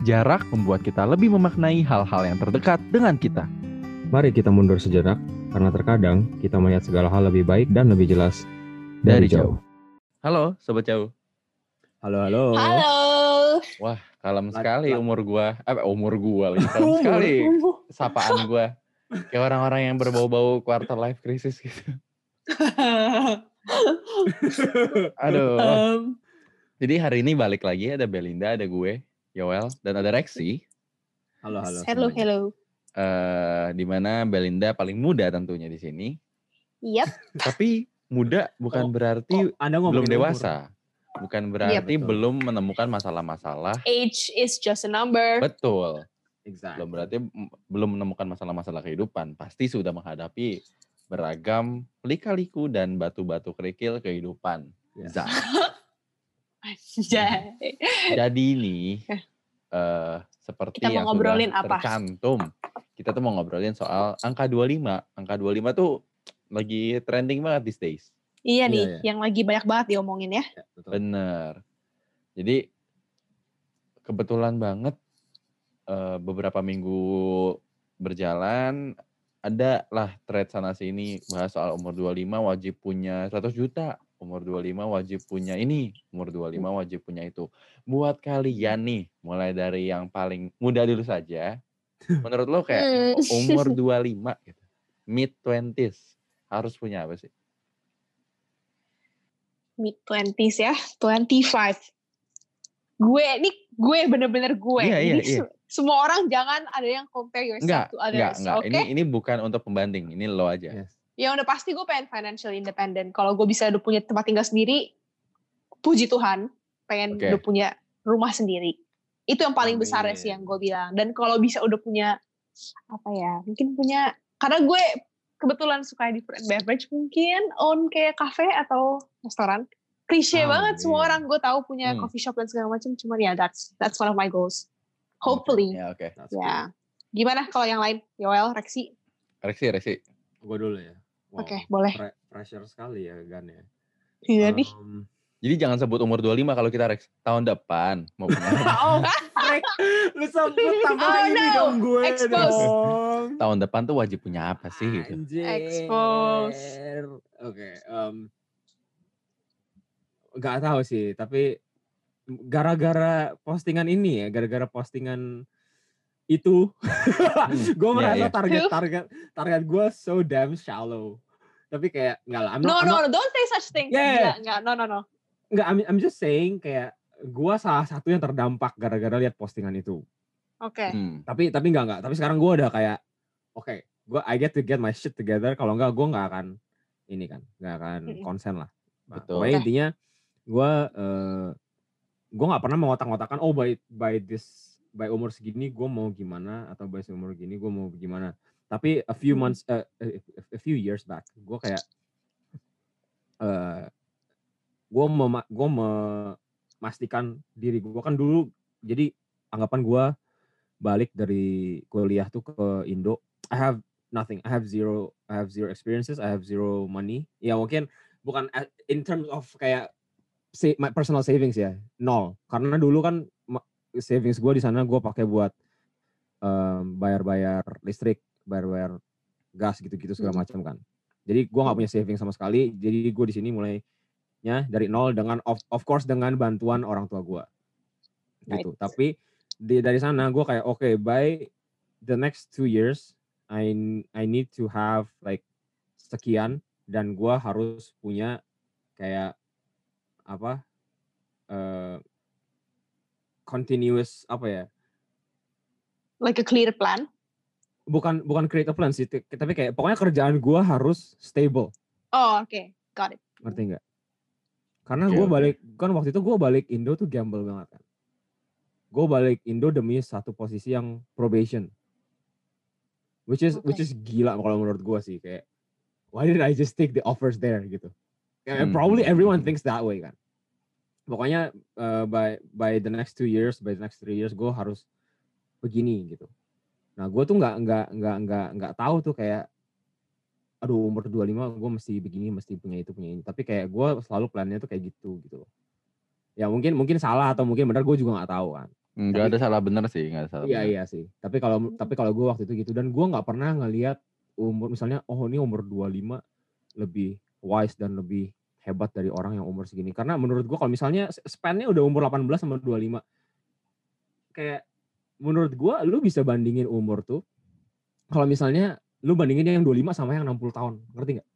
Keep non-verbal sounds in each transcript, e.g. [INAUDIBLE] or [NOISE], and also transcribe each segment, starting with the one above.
Jarak membuat kita lebih memaknai hal-hal yang terdekat dengan kita. Mari kita mundur sejenak, karena terkadang kita melihat segala hal lebih baik dan lebih jelas dari, jauh. Halo, Sobat Jauh. Halo, halo. Halo. Wah, kalem sekali umur gua. Eh, umur gua lagi. Kalem sekali sapaan gua. Kayak orang-orang yang berbau-bau quarter life crisis gitu. [LAUGHS] Aduh. Em, Jadi hari ini balik lagi ada Belinda, ada gue, Yoel, dan ada Rexi. Halo, halo. hello, semuanya. hello. eh di mana Belinda paling muda tentunya di sini. Yap. [LAUGHS] Tapi muda bukan Kok- berarti Kok Anda belum ngomongin umur? dewasa. Bukan berarti betul. belum menemukan masalah-masalah. Age is just a number. Betul. Exactly. Belum berarti belum menemukan masalah-masalah kehidupan. Pasti sudah menghadapi beragam lika-liku dan batu-batu kerikil kehidupan. Ya. [LAUGHS] [LAUGHS] Jadi ini eh seperti Kita mau yang ngobrolin sudah apa? tercantum. Kita tuh mau ngobrolin soal angka 25. Angka 25 tuh lagi trending banget these days. Iya Iya, nih, iya. yang lagi banyak banget diomongin ya. Ya, betul. Bener. Jadi kebetulan banget eh, beberapa minggu berjalan ada lah thread sana sini bahas soal umur 25 wajib punya 100 juta. Umur 25 wajib punya ini, umur 25 wajib punya itu. Buat kalian nih, mulai dari yang paling muda dulu saja. Menurut lo kayak Hmm. umur [LAUGHS] 25 gitu. Mid 20s harus punya apa sih? Mid 20s ya, 25. Gue nih, gue bener-bener gue. Iya, iya, iya. se- semua orang jangan ada yang compare yourself Enggak, to enggak, others. enggak. Oke? Ini ini bukan untuk pembanding, ini lo aja. Yes. Ya udah pasti gue pengen financial independent. Kalau gue bisa udah punya tempat tinggal sendiri, puji Tuhan, pengen Oke. udah punya rumah sendiri. Itu yang paling besar ya Amin. sih yang gue bilang. Dan kalau bisa udah punya apa ya? Mungkin punya karena gue kebetulan suka di food and beverage mungkin own kayak cafe atau restoran. Klise banget semua Amin. orang gue tahu punya Hmm. coffee shop dan segala macam. Cuman ya that's that's one of my goals. Hopefully. Ya, oke. That's Ya. Gimana kalau yang lain? Yoel, Rexi? Reksi, reksi. Gue dulu ya. Wow. Oke, boleh. Pre- pressure sekali ya Gan ya. Jadi. Um, Jadi jangan sebut umur 25 kalau kita Rex. Tahun depan mau [LAUGHS] punya. oh, lu sebut [LAUGHS] tambah Oh, ini no. dong gue Expose. dong. tahun depan tuh wajib punya apa sih gitu. Anjir. Expose. Oke, em, nggak tahu sih, tapi gara-gara postingan ini ya, gara-gara postingan itu, [LAUGHS] gue iya, merasa iya. target target target gue so damn shallow. Tapi kayak nggak lah, I'm No, not, I'm no, not- no, don't say such thing. Yeah. Gila, enggak, no, no, no. nggak, I'm, I'm just saying kayak gue salah satu yang terdampak gara-gara lihat postingan itu. Oke. Hmm. Tapi tapi nggak nggak. Tapi sekarang gue udah kayak, oke, gue I get to get my shit together. Kalau nggak, gue nggak akan ini kan, nggak akan konsen lah. Nah, Betul. Oke. intinya gue eh gue nggak pernah mengotak-ngotakan oh by by this by umur segini gue mau gimana atau by umur gini gue mau gimana. Tapi a few Hmm. months, eh, a, few years back, gue kayak eh gue mema gue memastikan diri gue kan dulu jadi anggapan gue balik dari kuliah tuh ke Indo I have nothing I have zero I have zero experiences I have zero money ya mungkin bukan in terms of kayak my personal savings ya nol karena dulu kan savings gue di sana gue pakai buat em, bayar-bayar listrik bayar-bayar gas gitu-gitu segala Hmm. macam kan jadi gue nggak punya saving sama sekali jadi gue di sini mulainya dari nol dengan of, of course dengan bantuan orang tua gue gitu Right. tapi di, dari sana gue kayak oke by the next two years I I need to have like sekian dan gue harus punya kayak apa eh continuous apa ya Like a clear plan. bukan bukan create a plan sih tapi kayak pokoknya kerjaan gue harus stable Oh, oke. Got it. ngerti nggak karena gue balik kan waktu itu gue balik Indo tuh gamble banget kan gue balik Indo demi satu posisi yang probation which is which Oke. is gila kalau menurut gue sih kayak why did I just take the offers there gitu And Hmm, probably everyone thinks that way kan pokoknya uh, by by the next two years by the next three years gue harus begini gitu nah gue tuh nggak nggak nggak nggak nggak tahu tuh kayak aduh umur 25 gue mesti begini mesti punya itu punya ini tapi kayak gue selalu plannya tuh kayak gitu gitu loh ya mungkin mungkin salah atau mungkin benar gue juga nggak tahu kan Nggak ada salah bener sih, nggak ada salah Iya bener. iya sih. Tapi kalau tapi kalau gue waktu itu gitu dan gue nggak pernah ngelihat umur misalnya oh ini umur 25 lebih wise dan lebih hebat dari orang yang umur segini. Karena menurut gue kalau misalnya span-nya udah umur 18 sama 25 kayak menurut gue lu bisa bandingin umur tuh kalau misalnya lu bandingin yang 25 sama yang 60 tahun. Ngerti nggak?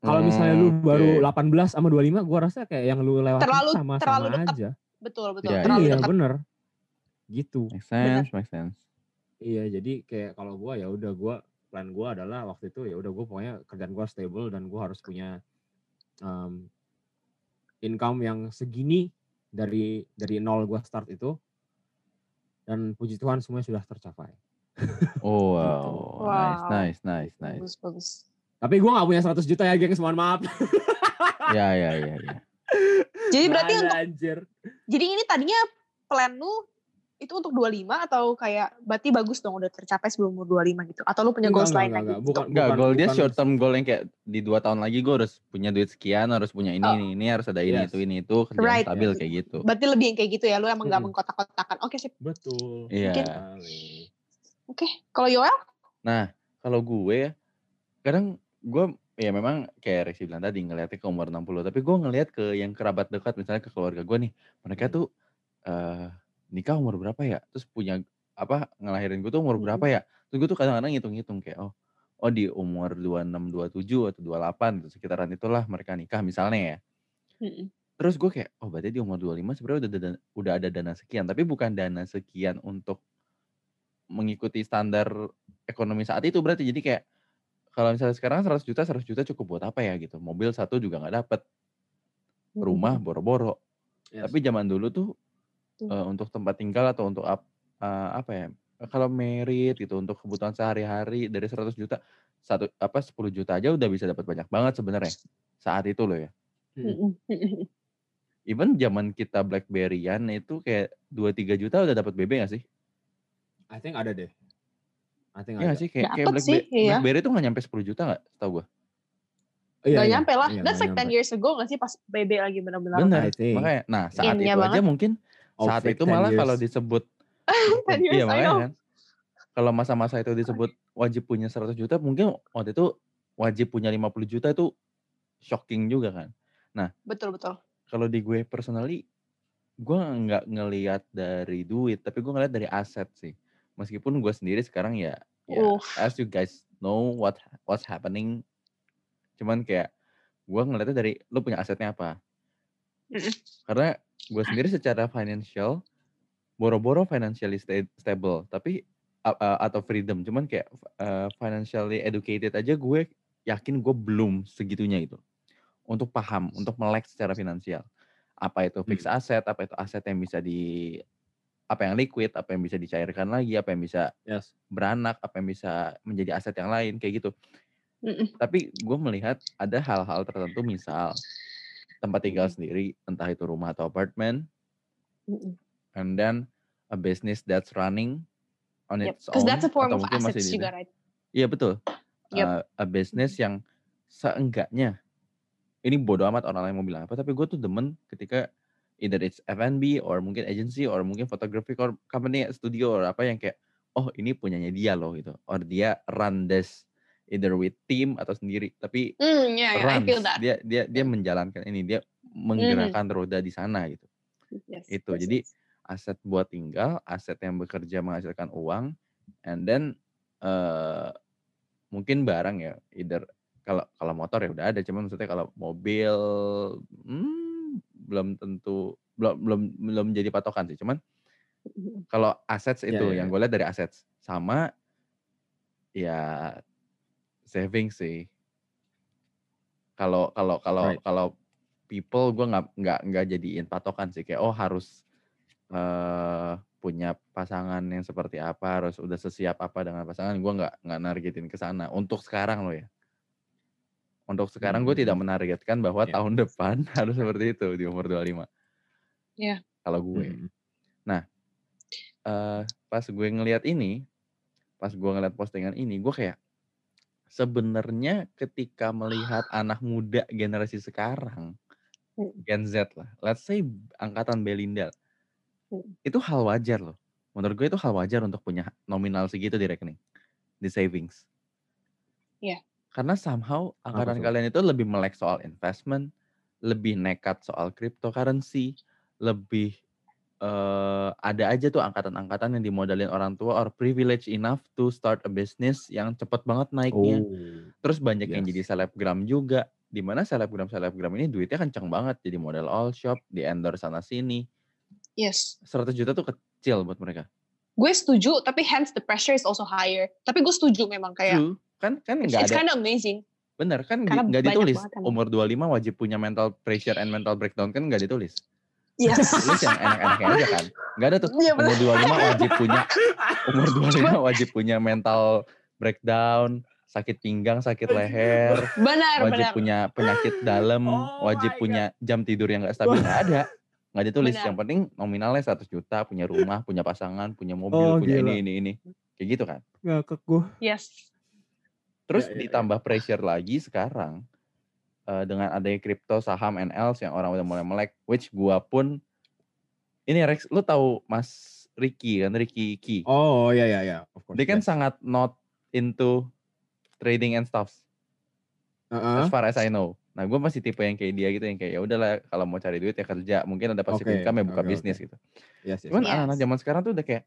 Kalau misalnya lu baru Oke. 18 sama 25 gue rasa kayak yang lu Terlalu- sama terlalu sama dekat. aja. Betul betul. Iya, terlalu iya dekat. bener. Gitu. Make sense, make sense. Iya, jadi kayak kalau gua ya udah gua plan gua adalah waktu itu ya udah gua pokoknya kerjaan gua stable dan gua harus punya um, income yang segini dari dari nol gua start itu. Dan puji Tuhan semuanya sudah tercapai. [LAUGHS] Oh wow, Wow. nice, nice, nice, nice. Bagus bagus. Tapi gua nggak punya 100 juta ya, gengs, mohon maaf. [LAUGHS] Ya, ya, ya, ya. Jadi berarti ada, untuk anjir. jadi ini tadinya plan lu itu untuk 25 atau kayak berarti bagus dong udah tercapai sebelum umur 25 gitu atau lu punya goals enggak, lain enggak, lagi? enggak. Bukan, Enggak, bukan, goal dia bukan- short term goal yang kayak di dua tahun lagi gue harus punya duit sekian, harus punya ini, Oh. ini, ini, harus ada ini, Yes. itu, ini, itu, kerjaan Right. stabil kayak gitu. Berarti lebih yang kayak gitu ya lu emang nggak Mm-mm. mengkotak-kotakan. Oke sip. Betul. Iya. sekali. Oke. Kalau Yoel? Nah, kalau gue ya, kadang gue ya memang kayak Rexy bilang tadi ngeliatnya ke umur 60, tapi gue ngeliat ke yang kerabat dekat, misalnya ke keluarga gue nih, mereka Hmm. tuh eh nikah umur berapa ya? Terus punya apa ngelahirin gue tuh umur Hmm. berapa ya? Terus gue tuh kadang-kadang ngitung-ngitung kayak oh oh di umur 26, 27 atau 28 gitu sekitaran itulah mereka nikah misalnya ya. Mm-mm. Terus gue kayak, oh berarti di umur 25 sebenarnya udah ada, udah ada dana sekian. Tapi bukan dana sekian untuk mengikuti standar ekonomi saat itu berarti. Jadi kayak, kalau misalnya sekarang 100 juta, 100 juta cukup buat apa ya gitu. Mobil satu juga nggak dapet. Rumah boro-boro. Yes. Tapi zaman dulu tuh Eh, untuk tempat tinggal atau untuk ap- eh, apa ya? Kalau merit gitu untuk kebutuhan sehari-hari dari 100 juta satu apa 10 juta aja udah bisa dapat banyak banget sebenarnya saat itu loh ya. Mm-mm. Mm-mm. Even zaman kita Blackberryan itu kayak 2-3 juta udah dapat BB gak sih? I think ada deh. I think Iya ada. sih? Kayak, kayak Dapet sih, Blackberry, iya. Blackberry tuh gak nyampe 10 juta gak? Tau gue. Iya, Gak iya. nyampe lah. Iya, That's nggak like 10 nyampe. years ago gak sih pas BB lagi benar-benar. Bener. I think. Makanya, nah saat In-nya itu aja banget. mungkin, saat Outfit itu 10 malah years. kalau disebut, 10 years, [LAUGHS] iya makanya kan. Kalau masa-masa itu disebut wajib punya 100 juta, mungkin waktu itu wajib punya 50 juta itu shocking juga kan. Betul betul. Kalau di gue personally, gue nggak ngelihat dari duit, tapi gue ngelihat dari aset sih. Meskipun gue sendiri sekarang ya, ya Uff. as you guys know what what's happening, cuman kayak gue ngeliatnya dari lu punya asetnya apa. Karena gue sendiri secara financial, boro-boro financially sta- stable, tapi a- atau freedom, cuman kayak uh, financially educated aja gue yakin gue belum segitunya itu untuk paham, untuk melek secara finansial. Apa itu fixed asset, apa itu aset yang bisa di apa yang liquid, apa yang bisa dicairkan lagi, apa yang bisa Yes. beranak, apa yang bisa menjadi aset yang lain kayak gitu. Mm-mm. Tapi gue melihat ada hal-hal tertentu misal tempat tinggal sendiri, entah itu rumah atau apartemen, Mm-mm. and then a business that's running on Yep. its own that's a form atau of mungkin masih assets di juga, right? Iya betul. Yep. Uh, a business yang seenggaknya ini bodoh amat orang lain mau bilang apa, tapi gue tuh demen ketika either it's F&B or mungkin agency or mungkin photography or company studio or apa yang kayak oh ini punyanya dia loh gitu, or dia run this either with team atau sendiri, tapi Mm, yeah, yeah, I runs feel that. dia dia dia menjalankan ini dia menggerakkan roda di sana gitu Yes, itu yes, jadi yes. aset buat tinggal aset yang bekerja menghasilkan uang and then eh mungkin barang ya either kalau kalau motor ya udah ada cuman maksudnya kalau mobil hmm, belum tentu belum belum belum jadi patokan sih cuman Mm-mm. kalau assets Iya, itu iya, yang iya. gue lihat dari assets sama ya saving sih kalau kalau kalau Right. kalau people gue nggak nggak nggak jadiin patokan sih kayak oh harus eh punya pasangan yang seperti apa harus udah sesiap apa dengan pasangan gue nggak nggak nargetin ke sana untuk sekarang loh ya untuk sekarang gue tidak Hmm. menargetkan bahwa Ya. tahun depan [LAUGHS] harus seperti itu di umur 25 Iya. kalau gue Mm. eh pas gue ngelihat ini, pas gue ngelihat postingan ini, gue kayak sebenarnya ketika melihat anak muda generasi sekarang, Hmm. Gen Z lah, let's say angkatan Belinda, Hmm. Itu hal wajar loh. Menurut gue itu hal wajar untuk punya nominal segitu di rekening, di savings. Iya. Karena somehow angkatan kalian itu lebih melek soal investment, lebih nekat soal cryptocurrency, lebih eh ada aja tuh angkatan-angkatan yang dimodalin orang tua or privilege enough to start a business yang cepet banget naiknya. Oh. Terus banyak yang jadi Yes. selebgram juga. Di mana selebgram-selebgram ini duitnya kenceng banget. Jadi model all shop, di endorse sana sini. Yes. 100 juta tuh kecil buat mereka. Gue setuju, tapi hence the pressure is also higher. Tapi gue setuju memang kayak True. Kan kan it's, nggak it's ada kind of amazing. bener kan di- Karena nggak banyak ditulis banget kan. umur 25 wajib punya mental pressure and mental breakdown kan nggak ditulis. Yes. Tulis yang enak-enaknya aja kan. Nggak ada tuh Iya umur benar. 25 wajib punya [LAUGHS] umur 25 wajib punya mental breakdown, sakit pinggang, sakit leher, Benar, wajib benar. punya penyakit dalam, Oh wajib punya jam tidur yang nggak stabil nggak ada. Nggak ditulis. Benar. Yang penting nominalnya 100 juta, punya rumah, punya pasangan, punya mobil, Oh, punya gila. ini ini ini. Kayak gitu kan. Ngakak gue. Yes. Terus Ya, ya, ya. ditambah pressure lagi sekarang eh, dengan adanya kripto, saham, and else yang orang udah mulai melek, which gua pun ini Rex, lu tahu Mas Ricky kan, Ricky Ki. Oh ya ya ya. Of course. Dia kan yes. sangat not into trading and stuff Heeh. as far as I know. Nah, gue masih tipe yang kayak dia gitu yang kayak ya udahlah kalau mau cari duit ya kerja, mungkin ada passive Oke, income ya buka oke, bisnis oke. gitu. Yes, yes. Cuman Yes. anak-anak zaman sekarang tuh udah kayak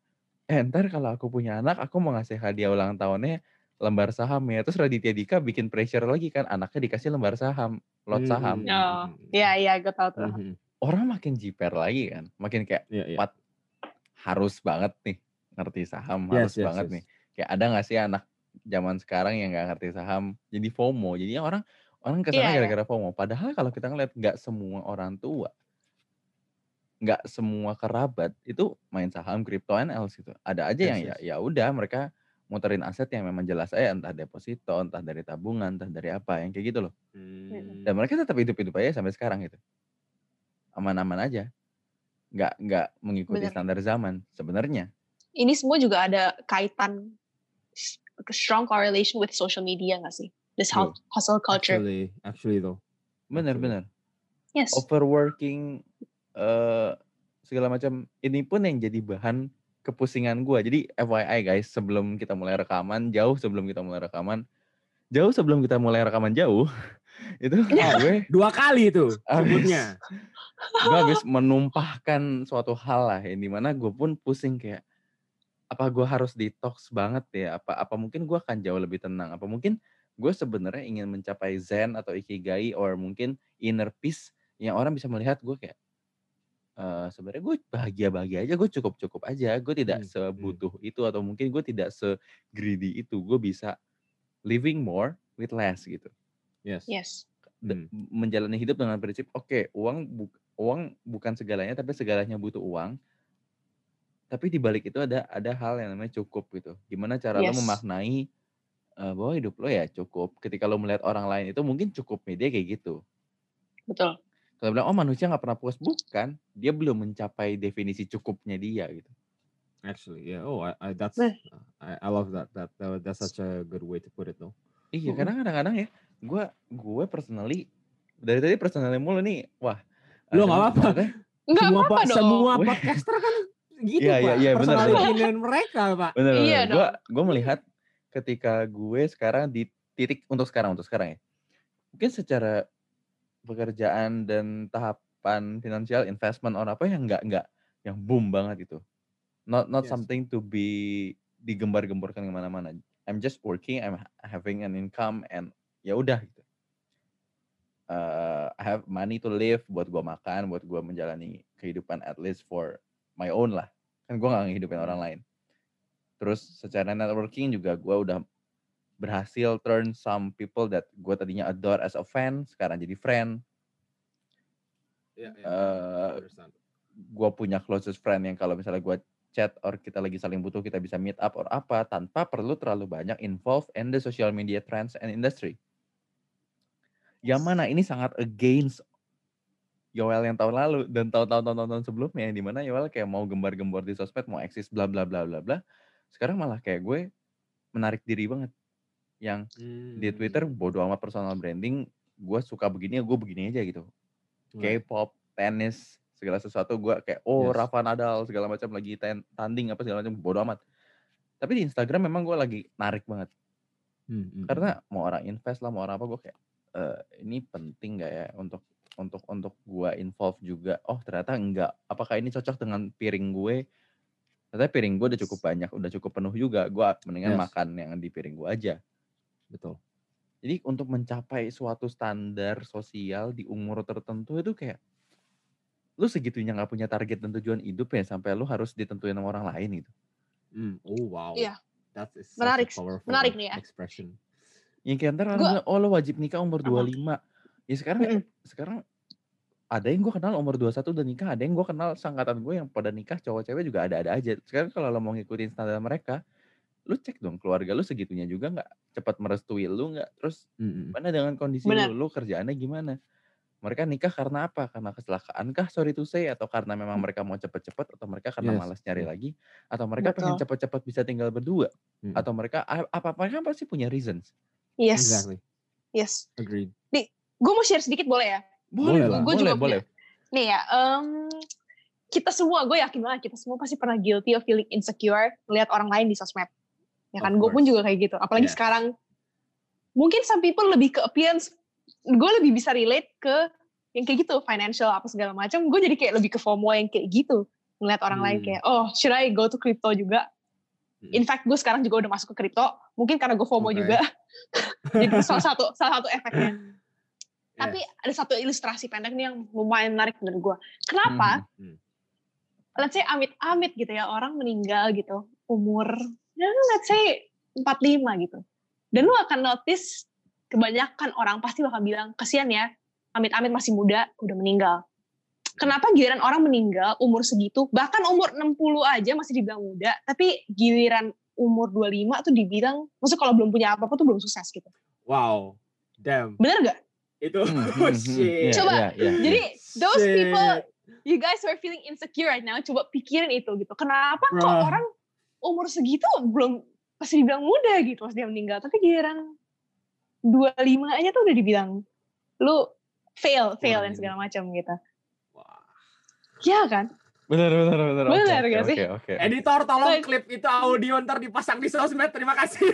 eh ntar kalau aku punya anak, aku mau ngasih hadiah ulang tahunnya lembar saham ya. Terus Raditya Dika bikin pressure lagi kan anaknya dikasih lembar saham, lot Hmm, saham. hmm, Oh, hmm, hmm. Iya, iya, gue tahu tuh. Orang makin jiper lagi kan, makin kayak Iya iya. What? harus banget nih ngerti saham, Yes, harus yes, banget yes. nih. Kayak ada nggak sih anak zaman sekarang yang nggak ngerti saham, jadi FOMO. Jadi orang orang ke sana Iya, iya. gara-gara FOMO. Padahal kalau kita ngeliat nggak semua orang tua, nggak semua kerabat itu main saham, kripto, and else gitu. Ada aja Yes, yang ya yes. ya udah mereka muterin aset yang memang jelas aja entah deposito, entah dari tabungan, entah dari apa yang kayak gitu loh. Hmm. Dan mereka tetap hidup-hidup aja sampai sekarang gitu. Aman-aman aja. Nggak nggak mengikuti Bener. standar zaman sebenarnya. Ini semua juga ada kaitan strong correlation with social media nggak sih? This hustle culture. Actually, actually though. Bener bener. Yes. Overworking eh segala macam ini pun yang jadi bahan kepusingan gua. Jadi FYI guys, sebelum kita mulai rekaman, jauh sebelum kita mulai rekaman, jauh sebelum kita mulai rekaman jauh, [LAUGHS] itu gue Dua kali itu sebutnya. gue habis menumpahkan suatu hal lah yang di mana gue pun pusing kayak apa gue harus detox banget ya apa apa mungkin gue akan jauh lebih tenang apa mungkin gue sebenarnya ingin mencapai zen atau ikigai or mungkin inner peace yang orang bisa melihat gue kayak eh sebenarnya gue bahagia bahagia aja gue cukup cukup aja gue tidak Hmm, hmm. sebutuh itu atau mungkin gue tidak se greedy itu gue bisa living more with less gitu Yes. Yes. de- Hmm. menjalani hidup dengan prinsip oke uang bu- uang bukan segalanya tapi segalanya butuh uang tapi di balik itu ada ada hal yang namanya cukup gitu gimana cara lo Yes. memaknai eh, bahwa hidup lo ya cukup ketika lo melihat orang lain itu mungkin cukupnya dia kayak gitu Betul. Kalau bilang oh manusia nggak pernah puas bukan dia belum mencapai definisi cukupnya dia gitu Actually, yeah. Oh, I, I that's Nah. I, I love that. That, that that's such a good way to put it though. iya Mm-mm. kadang kadang ya gue gue personally dari tadi personally mulu nih wah Lo nggak apa-apa. semua apa-apa pa- dong. semua podcaster kan gitu Iya, pak. iya, iya, benar, Personal benar. opinion mereka pak. Bener, Iya bener. Gue gue melihat ketika gue sekarang di titik untuk sekarang untuk sekarang ya. Mungkin secara pekerjaan dan tahapan finansial investment or apa yang enggak enggak yang boom banget itu. Not not Yes. something to be digembar-gemborkan ke mana-mana. I'm just working, I'm ha- having an income and ya udah gitu. Uh, I have money to live buat gue makan, buat gue menjalani kehidupan at least for my own lah. Kan gue gak ngehidupin orang lain. Terus secara networking juga gue udah berhasil turn some people that gue tadinya adore as a fan, sekarang jadi friend. Eh, I understand. Gue punya closest friend yang kalau misalnya gue chat or kita lagi saling butuh kita bisa meet up or apa tanpa perlu terlalu banyak involved in the social media trends and industry. Yang mana ini sangat against Yoel yang tahun lalu dan tahun-tahun tahun-tahun sebelumnya di mana Yoel kayak mau gembar-gembor di sosmed mau eksis bla bla bla bla bla. Sekarang malah kayak gue menarik diri banget. Yang di Twitter Hmm. bodo amat personal branding, gue suka begini ya gue begini aja gitu. K-pop, tenis, segala sesuatu gue kayak oh Yes. Rafa Nadal segala macam lagi ten- tanding apa segala macam bodo amat. Tapi di Instagram memang gue lagi narik banget. Hmm, hmm, karena mau orang invest lah mau orang apa gue kayak "Eh, ini penting gak ya untuk untuk untuk gue involve juga? Oh ternyata enggak apakah ini cocok dengan piring gue? Ternyata piring gue udah cukup banyak udah cukup penuh juga. Gue mendingan Yes. makan yang di piring gue aja betul. jadi untuk mencapai suatu standar sosial di umur tertentu itu kayak lu segitunya nggak punya target dan tujuan hidup ya sampai lu harus ditentuin sama orang lain gitu. Hmm, Oh wow. Iya. That is Menarik, menarik nih ya. expression. Yang kayak ntar Gua- oh lu wajib nikah umur Apa? 25. Ya sekarang Mm-mm. sekarang ada yang gue kenal umur 21 udah nikah, ada yang gue kenal sangkatan gue yang pada nikah cowok cewek juga ada-ada aja. Sekarang kalau lo mau ngikutin standar mereka, lu cek dong keluarga lu segitunya juga nggak cepat merestui lu nggak terus Hmm, hmm. Mana dengan kondisi Benar. lu, lu kerjaannya gimana? Mereka nikah karena apa? Karena kecelakaan kah sorry to say atau karena memang mereka mau cepet-cepet atau mereka karena Yes, malas nyari yes. lagi atau mereka pengen Betul. cepet-cepet bisa tinggal berdua Hmm. atau mereka apa mereka pasti punya reasons. Yes. Exactly. Yes. Agreed. Gue mau share sedikit boleh ya? Boleh lah. Gue boleh, juga boleh. Nih ya, em, kita semua, gue yakin banget kita semua pasti pernah guilty of feeling insecure melihat orang lain di sosmed. Ya kan, gue pun juga kayak gitu. Apalagi Yeah. sekarang, mungkin some people lebih ke appearance, gue lebih bisa relate ke yang kayak gitu, financial apa segala macam. Gue jadi kayak lebih ke FOMO yang kayak gitu. Ngeliat orang lain Hmm. kayak, oh should I go to crypto juga? Hmm. In fact, gue sekarang juga udah masuk ke crypto. Mungkin karena gue FOMO Oke. juga. [LAUGHS] jadi salah satu, salah satu efeknya. Yes. Tapi ada satu ilustrasi pendek nih yang lumayan menarik menurut gue. Kenapa? Hmm. Let's say amit-amit gitu ya orang meninggal gitu umur ya let's say 45 gitu. Dan lu akan notice kebanyakan orang pasti bakal bilang kasihan ya amit-amit masih muda udah meninggal. Kenapa giliran orang meninggal umur segitu bahkan umur 60 aja masih dibilang muda tapi giliran umur 25 tuh dibilang maksud kalau belum punya apa-apa tuh belum sukses gitu. Wow. Damn. Bener gak? Itu oh, shit. Coba, iya, iya, iya. Jadi those Shit. people you guys who are feeling insecure right now, coba pikirin itu gitu. Kenapa kok Bruh. orang umur segitu belum pasti dibilang muda gitu pas dia meninggal, tapi giliran 25 aja tuh udah dibilang lu fail, fail dan Kurang segala macam gitu. Wah. Ya kan? Benar benar benar. Oke, Benar oke, gak sih? Oke, oke. Editor tolong Like- klip itu audio ntar dipasang di sosmed. Terima kasih. [LAUGHS]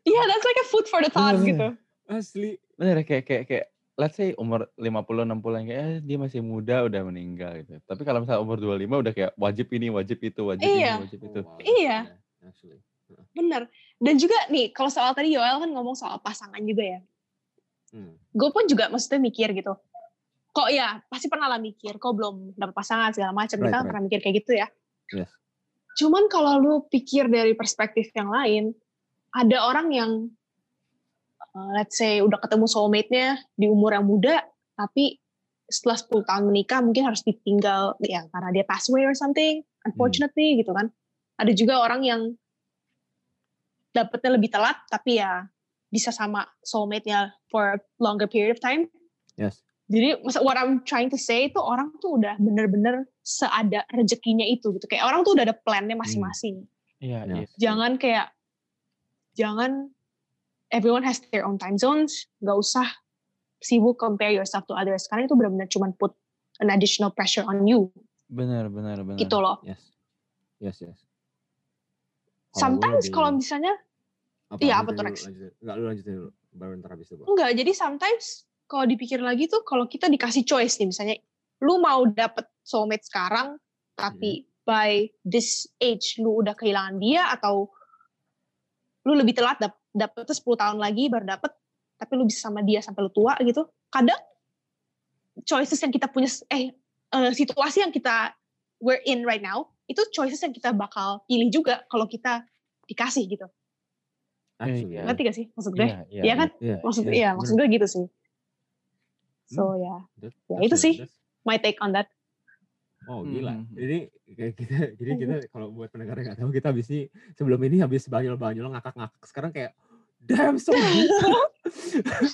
Iya, that's like a food for the thought Bener, gitu. Asli. Bener kayak kayak kayak let's say umur 50 60 yang kayak eh, dia masih muda udah meninggal gitu. Tapi kalau misalnya umur 25 udah kayak wajib ini, wajib itu, wajib Iya. ini, wajib itu. Oh, wow. Iya. Yeah, Actually. Bener. Dan juga nih, kalau soal tadi Yoel kan ngomong soal pasangan juga ya. Hmm. gue pun juga maksudnya mikir gitu kok ya pasti pernah lah mikir kok belum dapet pasangan segala macam Right, kita kan right. pernah mikir kayak gitu ya Yes. cuman kalau lu pikir dari perspektif yang lain ada orang yang uh, let's say udah ketemu soulmate-nya di umur yang muda tapi setelah 10 tahun menikah mungkin harus ditinggal ya karena dia pass away or something unfortunately gitu kan ada juga orang yang dapetnya lebih telat tapi ya bisa sama soulmate-nya for a longer period of time Yes. jadi what I'm trying to say itu orang tuh udah bener-bener seada rezekinya itu gitu kayak orang tuh udah ada plannya masing-masing Iya, Yeah. iya. jangan kayak jangan everyone has their own time zones nggak usah sibuk compare yourself to others karena itu benar-benar cuma put an additional pressure on you Benar, benar, benar. gitu loh Yes. Yes, yes. Gue sometimes kalau misalnya Apa, Iya, apa tuh, Rex? Enggak, lu lanjutin dulu. Baru ntar habis itu enggak jadi sometimes kalau dipikir lagi tuh kalau kita dikasih choice nih misalnya lu mau dapet soulmate sekarang tapi by this age lu udah kehilangan dia atau lu lebih telat dap dapetnya 10 tahun lagi baru dapet tapi lu bisa sama dia sampai lu tua gitu kadang choices yang kita punya eh eh, situasi yang kita we're in right now itu choices yang kita bakal pilih juga kalau kita dikasih gitu Actually, Iya. ngerti gak sih maksud gue Iya, iya. Iya kan Iya, maksud iya, iya maksud gue gitu sih so ya That- Ya, itu sih. my take on that Oh gila. Hmm. Jadi kayak kita, jadi kita [LAUGHS] kalau buat pendengar yang nggak tahu kita habis ini sebelum ini habis banyol-banyol ngakak-ngakak. Sekarang kayak damn so deep. [LAUGHS]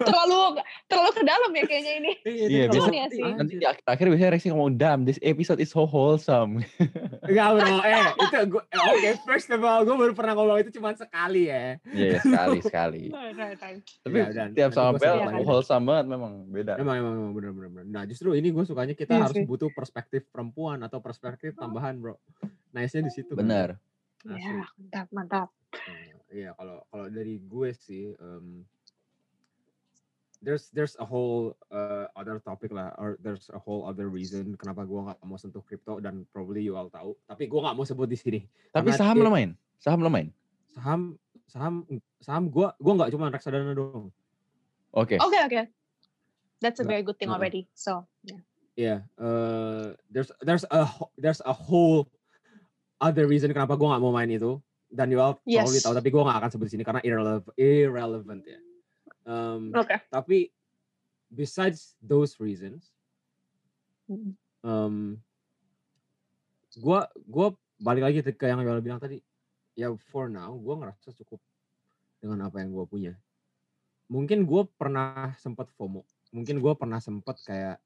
terlalu terlalu ke dalam ya kayaknya ini. Iya, terlalu biasa- ya sih. Nanti di akhir-akhir biasanya Rexy ngomong, damn, this episode is so wholesome. [LAUGHS] Enggak bro, eh itu gue, oke first of all gue baru pernah ngomong itu cuma sekali ya. Iya, ya, sekali, sekali. [LAUGHS] Right. Tapi Ya, dan tiap sama Bel, lagi. wholesome banget memang, beda. Emang emang, emang bener bener bener. Nah justru ini gue sukanya kita Iya harus sih. butuh perspektif perempuan atau perspektif tambahan bro. Nice-nya di situ. kan. Benar. Asli. Ya, mantap, mantap. Nah, Iya kalau kalau dari gue sih um, there's there's a whole uh, other topic lah or there's a whole other reason kenapa gue nggak mau sentuh crypto dan probably you all tahu tapi gue nggak mau sebut di sini Tapi Karena saham it- lo main? Saham lo main? saham saham saham gue gue nggak cuma reksadana doang Oke. Oke, oke. That's a very good thing already. So, yeah. Iya, eh, there's there's a there's a whole other reason kenapa gue nggak mau main itu dan you all probably Yes. tahu tapi gue nggak akan sebut di sini karena irrelevant irrelevant ya. Um, Oke. tapi besides those reasons, um, gue gue balik lagi ke yang Yola bilang tadi. Ya for now gue ngerasa cukup dengan apa yang gue punya. Mungkin gue pernah sempat FOMO. Mungkin gue pernah sempat kayak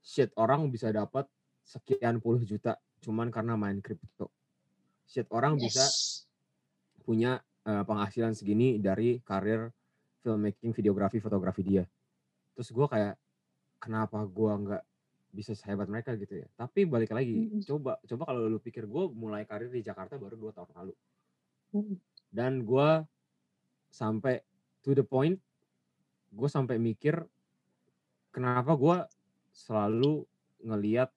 shit orang bisa dapat sekian puluh juta cuman karena main kripto. Shit orang bisa Yes. punya eh, penghasilan segini dari karir filmmaking, videografi, fotografi dia. Terus gue kayak kenapa gue nggak bisa sehebat mereka gitu ya. Tapi balik lagi, Mm-mm. coba coba kalau lu pikir gue mulai karir di Jakarta baru dua tahun lalu Mm. dan gue sampai to the point gue sampai mikir kenapa gue selalu ngeliat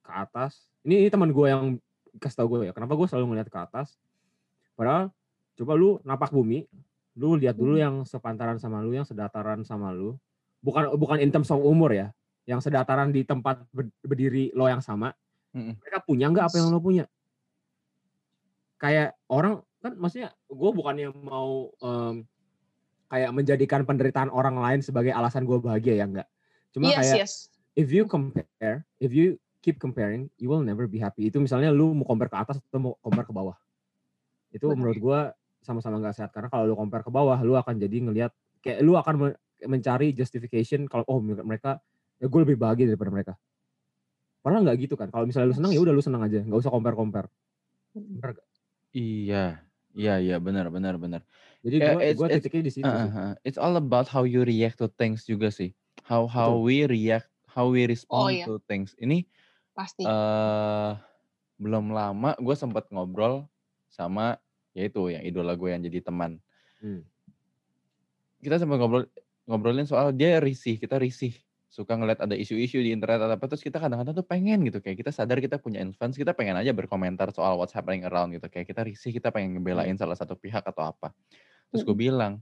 ke atas ini, ini teman gue yang kasih tau gue ya kenapa gue selalu ngeliat ke atas padahal coba lu napak bumi lu lihat dulu Hmm. yang sepantaran sama lu yang sedataran sama lu bukan bukan in terms of umur ya yang sedataran di tempat ber- berdiri lo yang sama Mm-mm. mereka punya nggak apa yang lo punya kayak orang kan maksudnya gue bukannya mau em, kayak menjadikan penderitaan orang lain sebagai alasan gue bahagia ya enggak cuma Yes, kayak yes. if you compare if you keep comparing you will never be happy itu misalnya lu mau compare ke atas atau mau compare ke bawah itu Benar. menurut gue sama-sama nggak sehat karena kalau lu compare ke bawah lu akan jadi ngelihat kayak lu akan men- mencari justification kalau oh mereka ya gue lebih bahagia daripada mereka padahal nggak gitu kan kalau misalnya lu senang ya udah lu senang aja nggak usah compare compare Mm. Iya. Iya, iya, benar, benar, benar. jadi Ya, gue it's- gue titiknya di situ Uh, uh, uh. It's all about how you react to things juga sih. How how Betul. we react, how we respond iya. to things. Ini Pasti. eh belum lama gue sempat ngobrol sama yaitu yang idola gue yang jadi teman. Hmm. Kita sempat ngobrol ngobrolin soal dia risih, kita risih. Suka ngeliat ada isu-isu di internet atau apa terus kita kadang-kadang tuh pengen gitu kayak kita sadar kita punya influence, kita pengen aja berkomentar soal what's happening around gitu. Kayak kita risih, kita pengen ngebelain salah satu pihak atau apa. Terus gue bilang,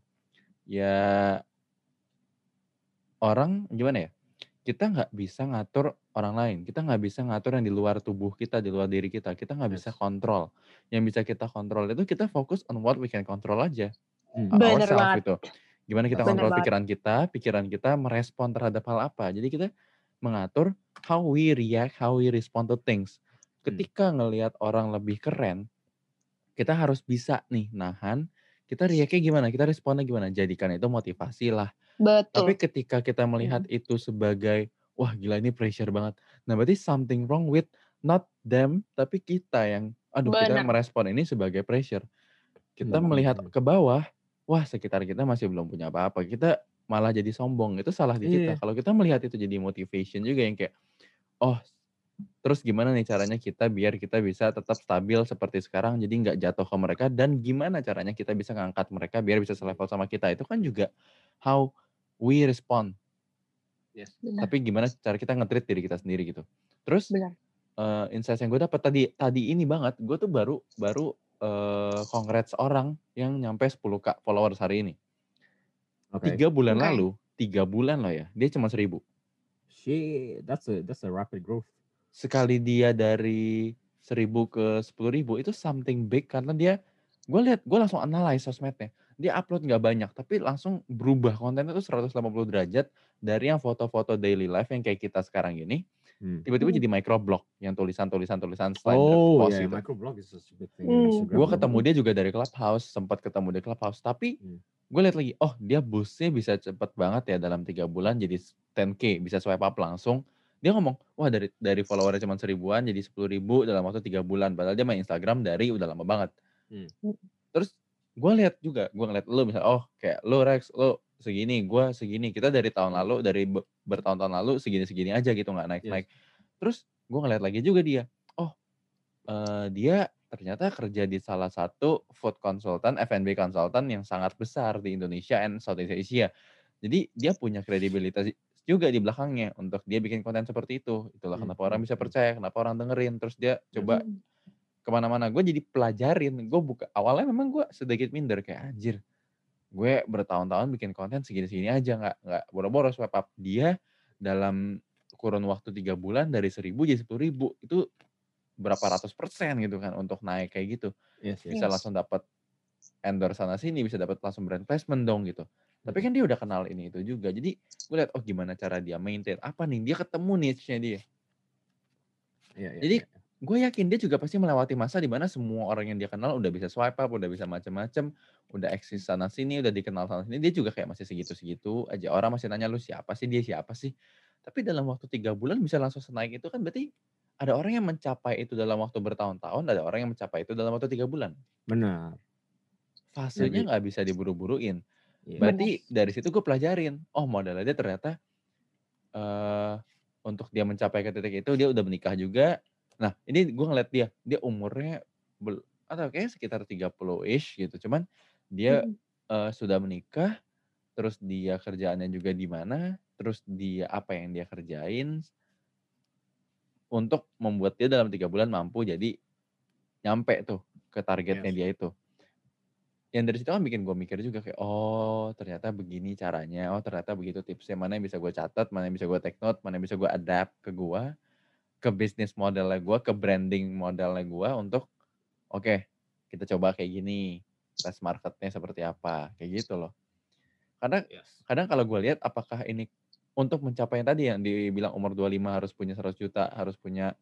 ya orang gimana ya? Kita nggak bisa ngatur orang lain. Kita nggak bisa ngatur yang di luar tubuh kita, di luar diri kita. Kita nggak bisa Yes. kontrol. Yang bisa kita kontrol itu kita fokus on what we can control aja. Hmm. uh, Bener ourselves banget. gitu. Gimana kita Bener kontrol banget. pikiran kita, pikiran kita merespon terhadap hal apa. Jadi kita mengatur how we react, how we respond to things. Hmm. Ketika ngelihat orang lebih keren, kita harus bisa nih nahan. Kita react-nya gimana? Kita responnya gimana? Jadikan itu motivasi lah. Tapi Betul. ketika kita melihat itu sebagai wah gila ini pressure banget. Nah berarti something wrong with not them tapi kita yang aduh kita Benar. merespon ini sebagai pressure. Kita Hmm. melihat Hmm. ke bawah, wah sekitar kita masih belum punya apa-apa. Kita malah jadi sombong. Itu salah di kita. Iya. Kalau kita melihat itu jadi motivation juga yang kayak oh terus gimana nih caranya kita biar kita bisa tetap stabil seperti sekarang jadi nggak jatuh ke mereka dan gimana caranya kita bisa ngangkat mereka biar bisa selevel sama kita itu kan juga how we respond Yes. Benar. tapi gimana cara kita nge-treat diri kita sendiri gitu terus Benar. eh insight yang gue dapat tadi tadi ini banget gue tuh baru baru eh congrats orang yang nyampe 10k followers hari ini Oke. tiga bulan Oke. lalu tiga bulan loh ya dia cuma seribu Shit, that's a that's a rapid growth. sekali dia dari seribu ke sepuluh ribu itu something big karena dia gue lihat gue langsung analyze sosmednya dia upload nggak banyak tapi langsung berubah kontennya tuh 180 derajat dari yang foto-foto daily life yang kayak kita sekarang gini Hmm. tiba-tiba Hmm. jadi microblog yang tulisan-tulisan tulisan selain Oh post ya, gitu. microblog is such a big thing. Hmm. Instagram Gue ketemu dia juga dari Clubhouse, sempat ketemu di Clubhouse. Tapi Hmm. gue lihat lagi, oh dia boostnya bisa cepet banget ya dalam tiga bulan jadi 10k, bisa swipe up langsung. Dia ngomong, wah dari dari followernya cuma seribuan jadi sepuluh ribu dalam waktu tiga bulan. Padahal dia main Instagram dari udah lama banget. Hmm. Terus gue lihat juga, gue ngeliat lu misalnya, oh kayak lu Rex, lu segini, gue segini. Kita dari tahun lalu, dari be- bertahun-tahun lalu segini-segini aja gitu nggak naik-naik. Terus gue ngeliat lagi juga dia, oh eh, dia ternyata kerja di salah satu food consultant, F&B consultant yang sangat besar di Indonesia and Southeast Asia. Jadi dia punya kredibilitas juga di belakangnya untuk dia bikin konten seperti itu. Itulah Hmm, kenapa orang hmm, bisa hmm. percaya, kenapa orang dengerin. Terus dia coba Hmm. Ke mana-mana. Gue jadi pelajarin. Gue buka awalnya memang gue sedikit minder kayak anjir. Gue bertahun-tahun bikin konten segini-segini aja nggak nggak boro-boro swipe up. Dia dalam kurun waktu tiga bulan dari seribu jadi sepuluh ribu itu berapa ratus persen gitu kan untuk naik kayak gitu Yes, yes. bisa langsung dapat endorse sana sini bisa dapat langsung brand placement dong gitu tapi kan dia udah kenal ini itu juga jadi gue lihat oh gimana cara dia maintain apa nih dia ketemu niche-nya dia Iya, iya, Jadi, iya. Gue yakin dia juga pasti melewati masa di mana semua orang yang dia kenal udah bisa swipe up, udah bisa macem-macem, udah eksis sana sini, udah dikenal sana sini. Dia juga kayak masih segitu-segitu aja. Orang masih nanya lu siapa sih, dia siapa sih. Tapi dalam waktu tiga bulan bisa langsung senaik itu kan berarti ada orang yang mencapai itu dalam waktu bertahun-tahun, ada orang yang mencapai itu dalam waktu tiga bulan. benar. Fasenya nggak bisa diburu-buruin. Iya. Berarti dari situ gue pelajarin, oh modalnya dia ternyata eh untuk dia mencapai ke titik itu dia udah menikah juga. Nah ini gue ngeliat dia, dia umurnya bel, atau kayak sekitar 30-ish gitu. Cuman dia Hmm. eh, sudah menikah, terus dia kerjaannya juga di mana, terus dia apa yang dia kerjain untuk membuat dia dalam tiga bulan mampu jadi nyampe tuh ke targetnya Yes. dia itu yang dari situ kan bikin gue mikir juga kayak oh ternyata begini caranya oh ternyata begitu tipsnya mana yang bisa gue catat mana yang bisa gue take note mana yang bisa gue adapt ke gue ke bisnis modelnya gue ke branding modelnya gue untuk oke kita coba kayak gini tes marketnya seperti apa kayak gitu loh karena Yes. kadang kalau gue lihat apakah ini untuk mencapai yang tadi yang dibilang umur 25 harus punya 100 juta harus punya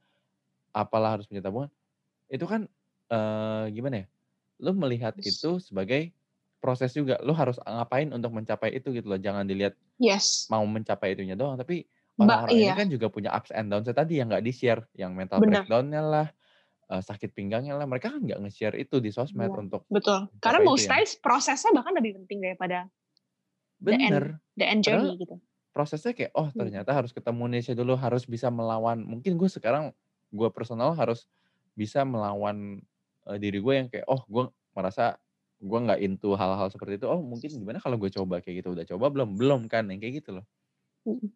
apalah harus punya tabungan itu kan eh, gimana ya lu melihat Yes. itu sebagai proses juga lu harus ngapain untuk mencapai itu gitu loh jangan dilihat Yes. mau mencapai itunya doang tapi Orang-orang ini iya. kan juga punya ups and downs tadi yang nggak di share yang mental Benar. breakdownnya lah eh, sakit pinggangnya lah mereka kan nggak nge-share itu di sosmed Iya. untuk Betul. Karena most ya. times prosesnya bahkan lebih penting daripada The end. bener the end Padahal journey gitu. prosesnya kayak oh Hmm. ternyata harus ketemu Indonesia dulu harus bisa melawan mungkin gue sekarang gue personal harus bisa melawan eh, diri gue yang kayak oh gue merasa gue nggak into hal-hal seperti itu oh mungkin gimana kalau gue coba kayak gitu udah coba belum belum kan yang kayak gitu loh Mm.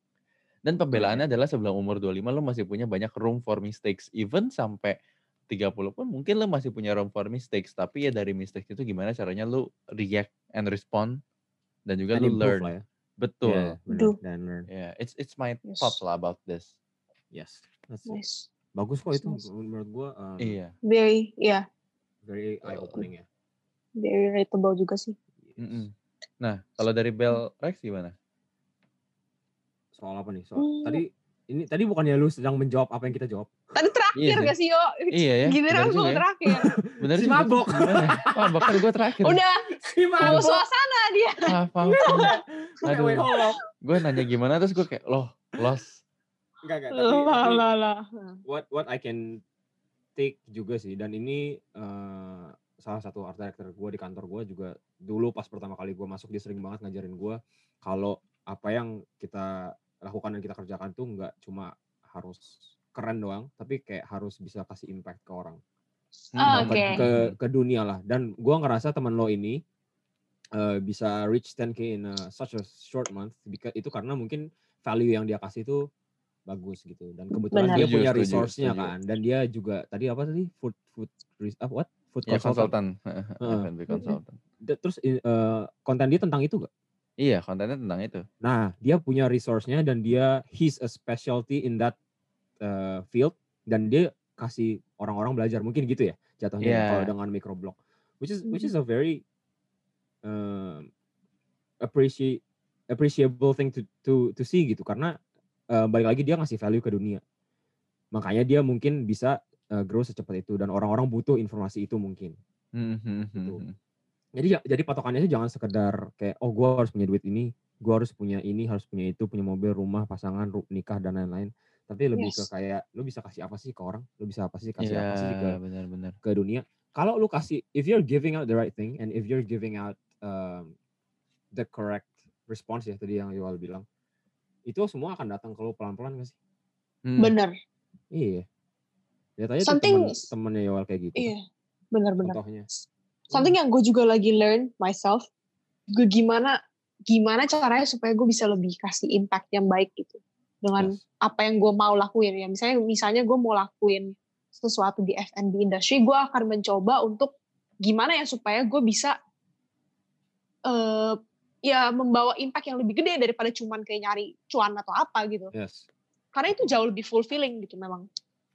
Dan pembelaannya adalah sebelum umur 25 lo masih punya banyak room for mistakes even sampai 30 pun mungkin lo masih punya room for mistakes tapi ya dari mistakes itu gimana caranya lo react and respond dan juga And lo learn lah ya. betul Iya, benar. Betul. Dan learn. Yeah, it's it's my Yes. thoughts lah about this. Yes. That's it. Nice. Bagus kok itu Nice. menurut gua um, Iya. Very, ya, very eye opening ya. very relatable juga sih. mm-mm. Nah, kalau dari Bell Rex gimana? Soal apa nih? Soal Hmm. tadi ini tadi bukannya lu sedang menjawab apa yang kita jawab? Tadi terakhir Iya sih. gak sih, Yo? Iya ya. Giliran benar gue ya. terakhir. [LAUGHS] Bener Si juga tuh, mabok. Mabok kan gue terakhir. Udah Si mau suasana dia. Maaf, maaf. Aduh. Gue nanya gimana terus gue kayak loh, lost. Enggak, enggak. Tapi, Lah, lah, what what I can take juga sih dan ini eh, salah satu art director gue di kantor gue juga dulu pas pertama kali gue masuk dia sering banget ngajarin gue kalau apa yang kita lakukan dan kita kerjakan tuh nggak cuma harus keren doang tapi kayak harus bisa kasih impact ke orang Hmm. ke, Oke. ke ke dunia lah dan gue ngerasa teman lo ini eh, bisa reach 10k in a, such a short month because itu karena mungkin value yang dia kasih itu bagus gitu dan kebetulan Benar. dia punya resource-nya kan dan dia juga tadi apa tadi food food apa what food Ya consultant F&B [LAUGHS] consultant. Da- terus eh, konten dia tentang itu gak? Iya, kontennya tentang itu. Nah dia punya resource-nya dan dia he's a specialty in that eh, field dan dia kasih orang-orang belajar. Mungkin gitu ya jatuhnya ya, Iya. kalau dengan microblog. Which is which is a very um, appreciate appreciable thing to to to see gitu. Karena eh, balik lagi dia ngasih value ke dunia. Makanya dia mungkin bisa uh, grow secepat itu dan orang-orang butuh informasi itu mungkin. Hmm, hmm, hmm, Gitu. Jadi ja- jadi patokannya sih jangan sekedar kayak oh gue harus punya duit ini gue harus punya ini harus punya itu punya mobil rumah pasangan ru- nikah dan lain-lain tapi lebih ke Yes. kayak lu bisa kasih apa sih ke orang lu bisa apa sih kasih apa sih ke Iya, benar-benar. ke dunia kalau lu kasih if you're giving out the right thing and if you're giving out um, the correct response ya tadi yang Yuval bilang itu semua akan datang ke lu pelan-pelan gak sih Hmm. Bener. iya lihat aja Something- temen temennya Yuval kayak gitu Iya. Bener-bener. contohnya Something yang gue juga lagi learn myself. Gue gimana gimana caranya supaya gue bisa lebih kasih impact yang baik gitu dengan Yes. apa yang gue mau lakuin. Ya misalnya misalnya gue mau lakuin sesuatu di F&B industry gue akan mencoba untuk gimana ya supaya gue bisa eh ya membawa impact yang lebih gede daripada cuman kayak nyari cuan atau apa gitu. Yes. Karena itu jauh lebih fulfilling gitu memang.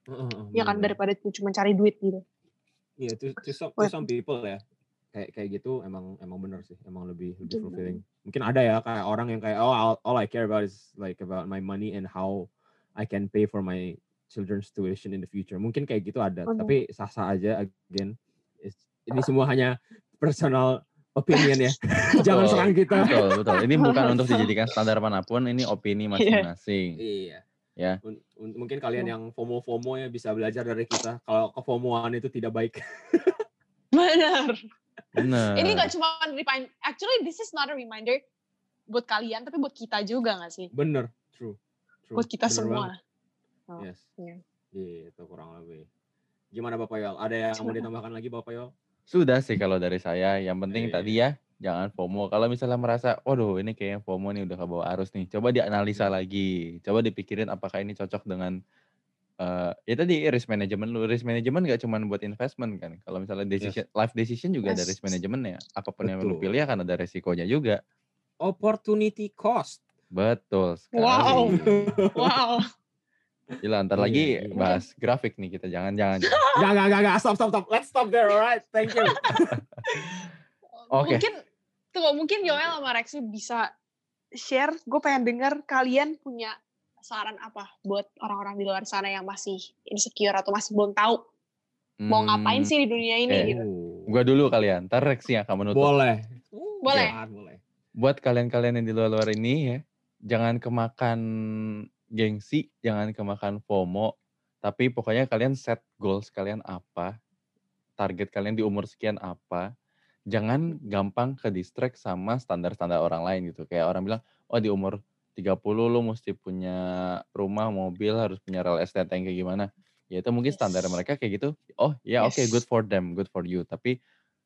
Heeh, heeh, ya kan daripada cuma cari duit gitu Iya, to, to, some, to some people ya. Kayak kayak gitu emang emang bener sih, emang lebih lebih fulfilling. Mungkin ada ya kayak orang yang kayak oh all, all I care about is like about my money and how I can pay for my children's tuition in the future. Mungkin kayak gitu ada, Bener. tapi sah-sah aja again. It's- ini semua hanya personal opinion ya. [LAUGHS] [LAUGHS] Jangan Betul, serang kita. Betul, betul. Ini bukan untuk dijadikan standar mana pun, ini opini masing-masing. Iya. Ya. Un- un- mungkin kalian yang FOMO-FOMO ya bisa belajar dari kita. Kalau kefomoan itu tidak baik. [LAUGHS] benar Benar. ini gak cuma remind actually this is not a reminder buat kalian tapi buat kita juga gak sih Bener, true. true. buat kita Bener semua banget. Oh, Yes. iya. Gitu kurang lebih. Gimana Bapak Yol? Ada yang mau Gimana? ditambahkan lagi Bapak Yol? Sudah sih kalau dari saya. Yang penting Iya. tadi ya, jangan FOMO. Kalau misalnya merasa, waduh ini kayaknya FOMO nih udah ke bawah arus nih. Coba dianalisa Hmm. lagi. Coba dipikirin apakah ini cocok dengan eh ya tadi risk management lu. Risk management gak cuma buat investment kan. Kalau misalnya decision, life decision juga ada Yes. risk management ya. Apa pun yang lu Betul. pilih akan ada resikonya juga. Opportunity cost. Betul sekali. Wow. [LAUGHS] wow Gila, ntar Iya, lagi iya. bahas grafik nih kita. Jangan-jangan. Gak, gak, gak, gak. Stop, stop, stop. Let's stop there, alright? Thank you. [LAUGHS] Oke. mungkin tunggu mungkin Yoel sama Rexy bisa share gue pengen denger kalian punya saran apa buat orang-orang di luar sana yang masih insecure atau masih belum tahu mau ngapain Hmm, sih di dunia ini oke. gitu Gua dulu kalian, ntar Rex yang akan menutup. Boleh. Boleh. Jangan, boleh. buat kalian-kalian yang di luar-luar ini ya, jangan kemakan gengsi, jangan kemakan FOMO, tapi pokoknya kalian set goals kalian apa, target kalian di umur sekian apa, jangan gampang ke distract sama standar-standar orang lain gitu. Kayak orang bilang, oh di umur 30 lu mesti punya rumah, mobil, harus punya real estate yang kayak gimana. Ya itu mungkin standar Yes. mereka kayak gitu. Oh ya oke Yes. good for them, good for you. Tapi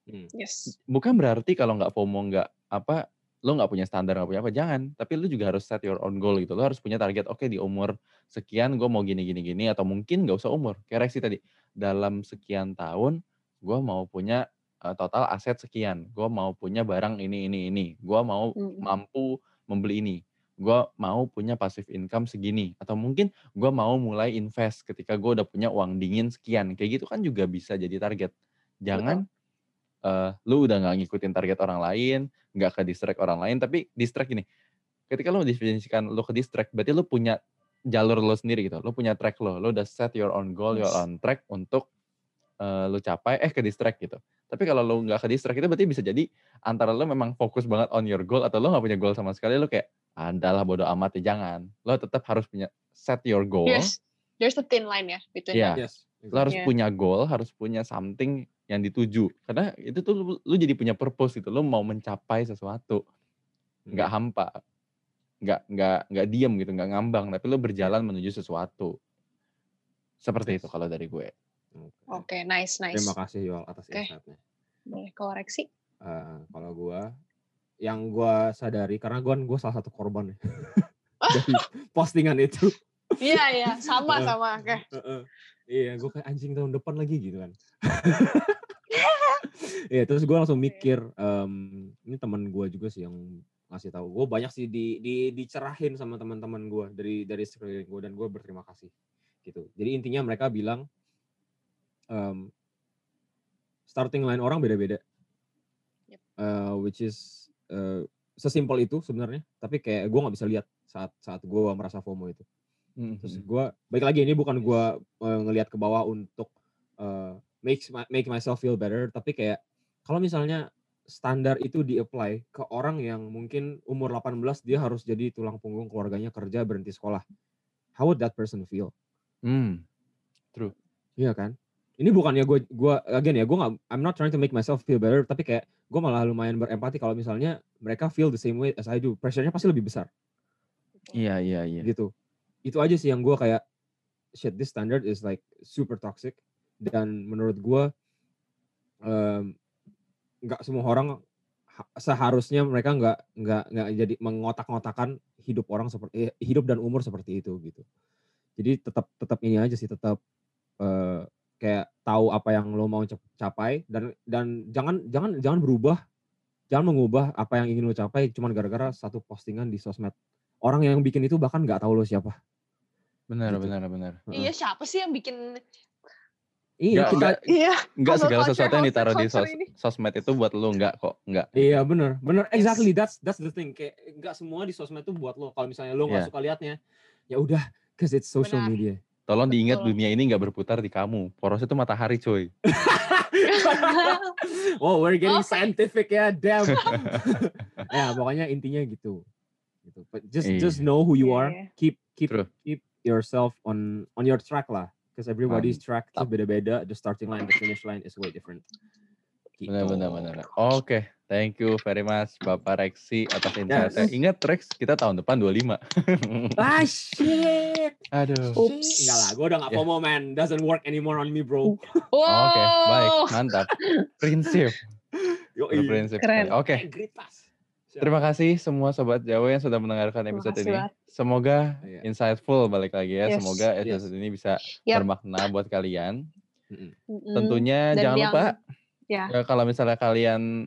Hmm. yes bukan berarti kalau nggak FOMO nggak apa lo nggak punya standar nggak punya apa jangan tapi lu juga harus set your own goal gitu lo harus punya target oke di umur sekian gue mau gini gini gini atau mungkin nggak usah umur kayak Rexy tadi dalam sekian tahun gue mau punya uh, total aset sekian. Gue mau punya barang ini ini ini. Gue mau Mm. mampu membeli ini. Gue mau punya passive income segini. Atau mungkin gue mau mulai invest ketika gue udah punya uang dingin sekian. Kayak gitu kan juga bisa jadi target. Jangan eh, lu udah nggak ngikutin target orang lain nggak ke distract orang lain tapi distract gini. Ketika lu mendefinisikan lu ke distract berarti lu punya jalur lo sendiri gitu. Lu punya track lo lu udah set your own goal your own track untuk eh, lu capai eh ke distract gitu tapi kalau lu nggak ke distract itu berarti bisa jadi antara lu memang fokus banget on your goal atau lu nggak punya goal sama sekali lu kayak adalah bodo amat ya jangan lo tetap harus punya set your goal yes there's a thin line ya between Iya. that. Yes. lo harus Iya. punya goal, harus punya something yang dituju. Karena itu tuh lu, lu jadi punya purpose gitu. Lu mau mencapai sesuatu, nggak hampa, nggak nggak nggak diam gitu, nggak ngambang, tapi lu berjalan menuju sesuatu. Seperti itu kalau dari gue. Oke. oke nice nice Terima kasih Yol atas Oke. insight-nya. boleh koreksi Eh, kalau gua yang gua sadari karena gua gua salah satu korban ya. [LAUGHS] dari postingan itu. iya iya sama Eh. sama oke Heeh. Iya, gue kayak anjing tahun depan lagi gitu kan. Iya, terus gue langsung mikir, em, ini teman gue juga sih yang ngasih tahu. Gue banyak sih di, di dicerahin sama teman-teman gue dari dari sekeliling gue dan gue berterima kasih gitu. Jadi intinya mereka bilang em, starting line orang beda-beda, Yep. Eh, which is eh, sesimpel itu sebenarnya. Tapi kayak gue nggak bisa lihat saat saat gue merasa FOMO itu. Mhm. Terus gue, baik lagi ini bukan gue ngelihat ke bawah untuk uh, make make myself feel better, tapi kayak kalau misalnya standar itu di-apply ke orang yang mungkin umur 18 dia harus jadi tulang punggung keluarganya kerja berhenti sekolah. How would that person feel? Hmm. Iya kan? Ini bukannya gue gua again ya, gue nggak I'm not trying to make myself feel better, tapi kayak gue malah lumayan berempati kalau misalnya mereka feel the same way as I do. Pressure-nya pasti lebih besar Iya, iya, iya. gitu. Itu aja sih yang gue kayak shit this standard is like super toxic dan menurut gue nggak semua orang ha- seharusnya mereka nggak nggak nggak jadi mengotak-ngotakan hidup orang seperti eh, hidup dan umur seperti itu gitu. Jadi tetap tetap ini aja sih tetap eh, kayak tahu apa yang lo mau cap- capai dan dan jangan jangan jangan berubah jangan mengubah apa yang ingin lo capai cuman gara-gara satu postingan di sosmed orang yang bikin itu bahkan nggak tahu lo siapa Benar, Gitu. benar, benar. Iya siapa sih yang bikin iya Nggak, kita nggak, Iya. nggak segala Hustle sesuatu yang culture, ditaruh di sos- ini. sosmed itu buat lu enggak kok, enggak. iya bener bener Yes. exactly that's that's the thing kayak nggak semua di sosmed tuh buat lo kalau misalnya lo nggak Iya. suka liatnya ya udah cause it's social Benar. media Tolong diingat Betul. dunia ini nggak berputar di kamu. Poros itu matahari, coy. [LAUGHS] oh we're getting Oke. scientific ya damn [LAUGHS] ya pokoknya intinya gitu gitu but just Iya. just know who you are Iya. keep keep True. keep yourself on on your track lah because everybody's track tuh beda-beda the starting line the finish line is way different Gitu. Benar, benar, benar. Oke, thank you very much Bapak Rexi atas insight-nya. Yes. Ingat Rex, kita tahun depan 25. [LAUGHS] ah shit Aduh. Ups. Enggak lah, gue udah gak Ya. FOMO man. Doesn't work anymore on me bro. Wow. Oke, baik, mantap. Prinsip, [LAUGHS] Yo, berprinsip. Keren. Oke, Great pass. terima kasih semua sobat Jawa yang sudah mendengarkan episode kasih ini. Semoga Iya. insightful balik lagi ya. Yes. Semoga Yes. episode ini bisa Yap. bermakna buat kalian. Mm-mm. Tentunya Dan jangan yang- lupa Ya, ya, kalau misalnya kalian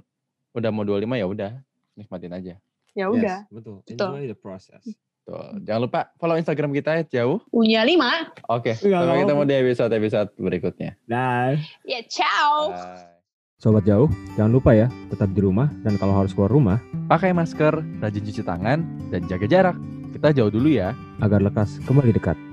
udah mau 25 ya udah, nikmatin aja. ya udah. Yes, betul. Betul. Enjoy the process. Tuh, jangan lupa follow Instagram kita ya, jauh. Punya lima. Oke, Iya, sampai ketemu di episode-episode berikutnya. Nah, Ya, ciao. Bye. sobat jauh, jangan lupa ya, tetap di rumah dan kalau harus keluar rumah Pakai masker, rajin cuci tangan, dan jaga jarak. Kita jauh dulu ya. agar lekas kembali dekat.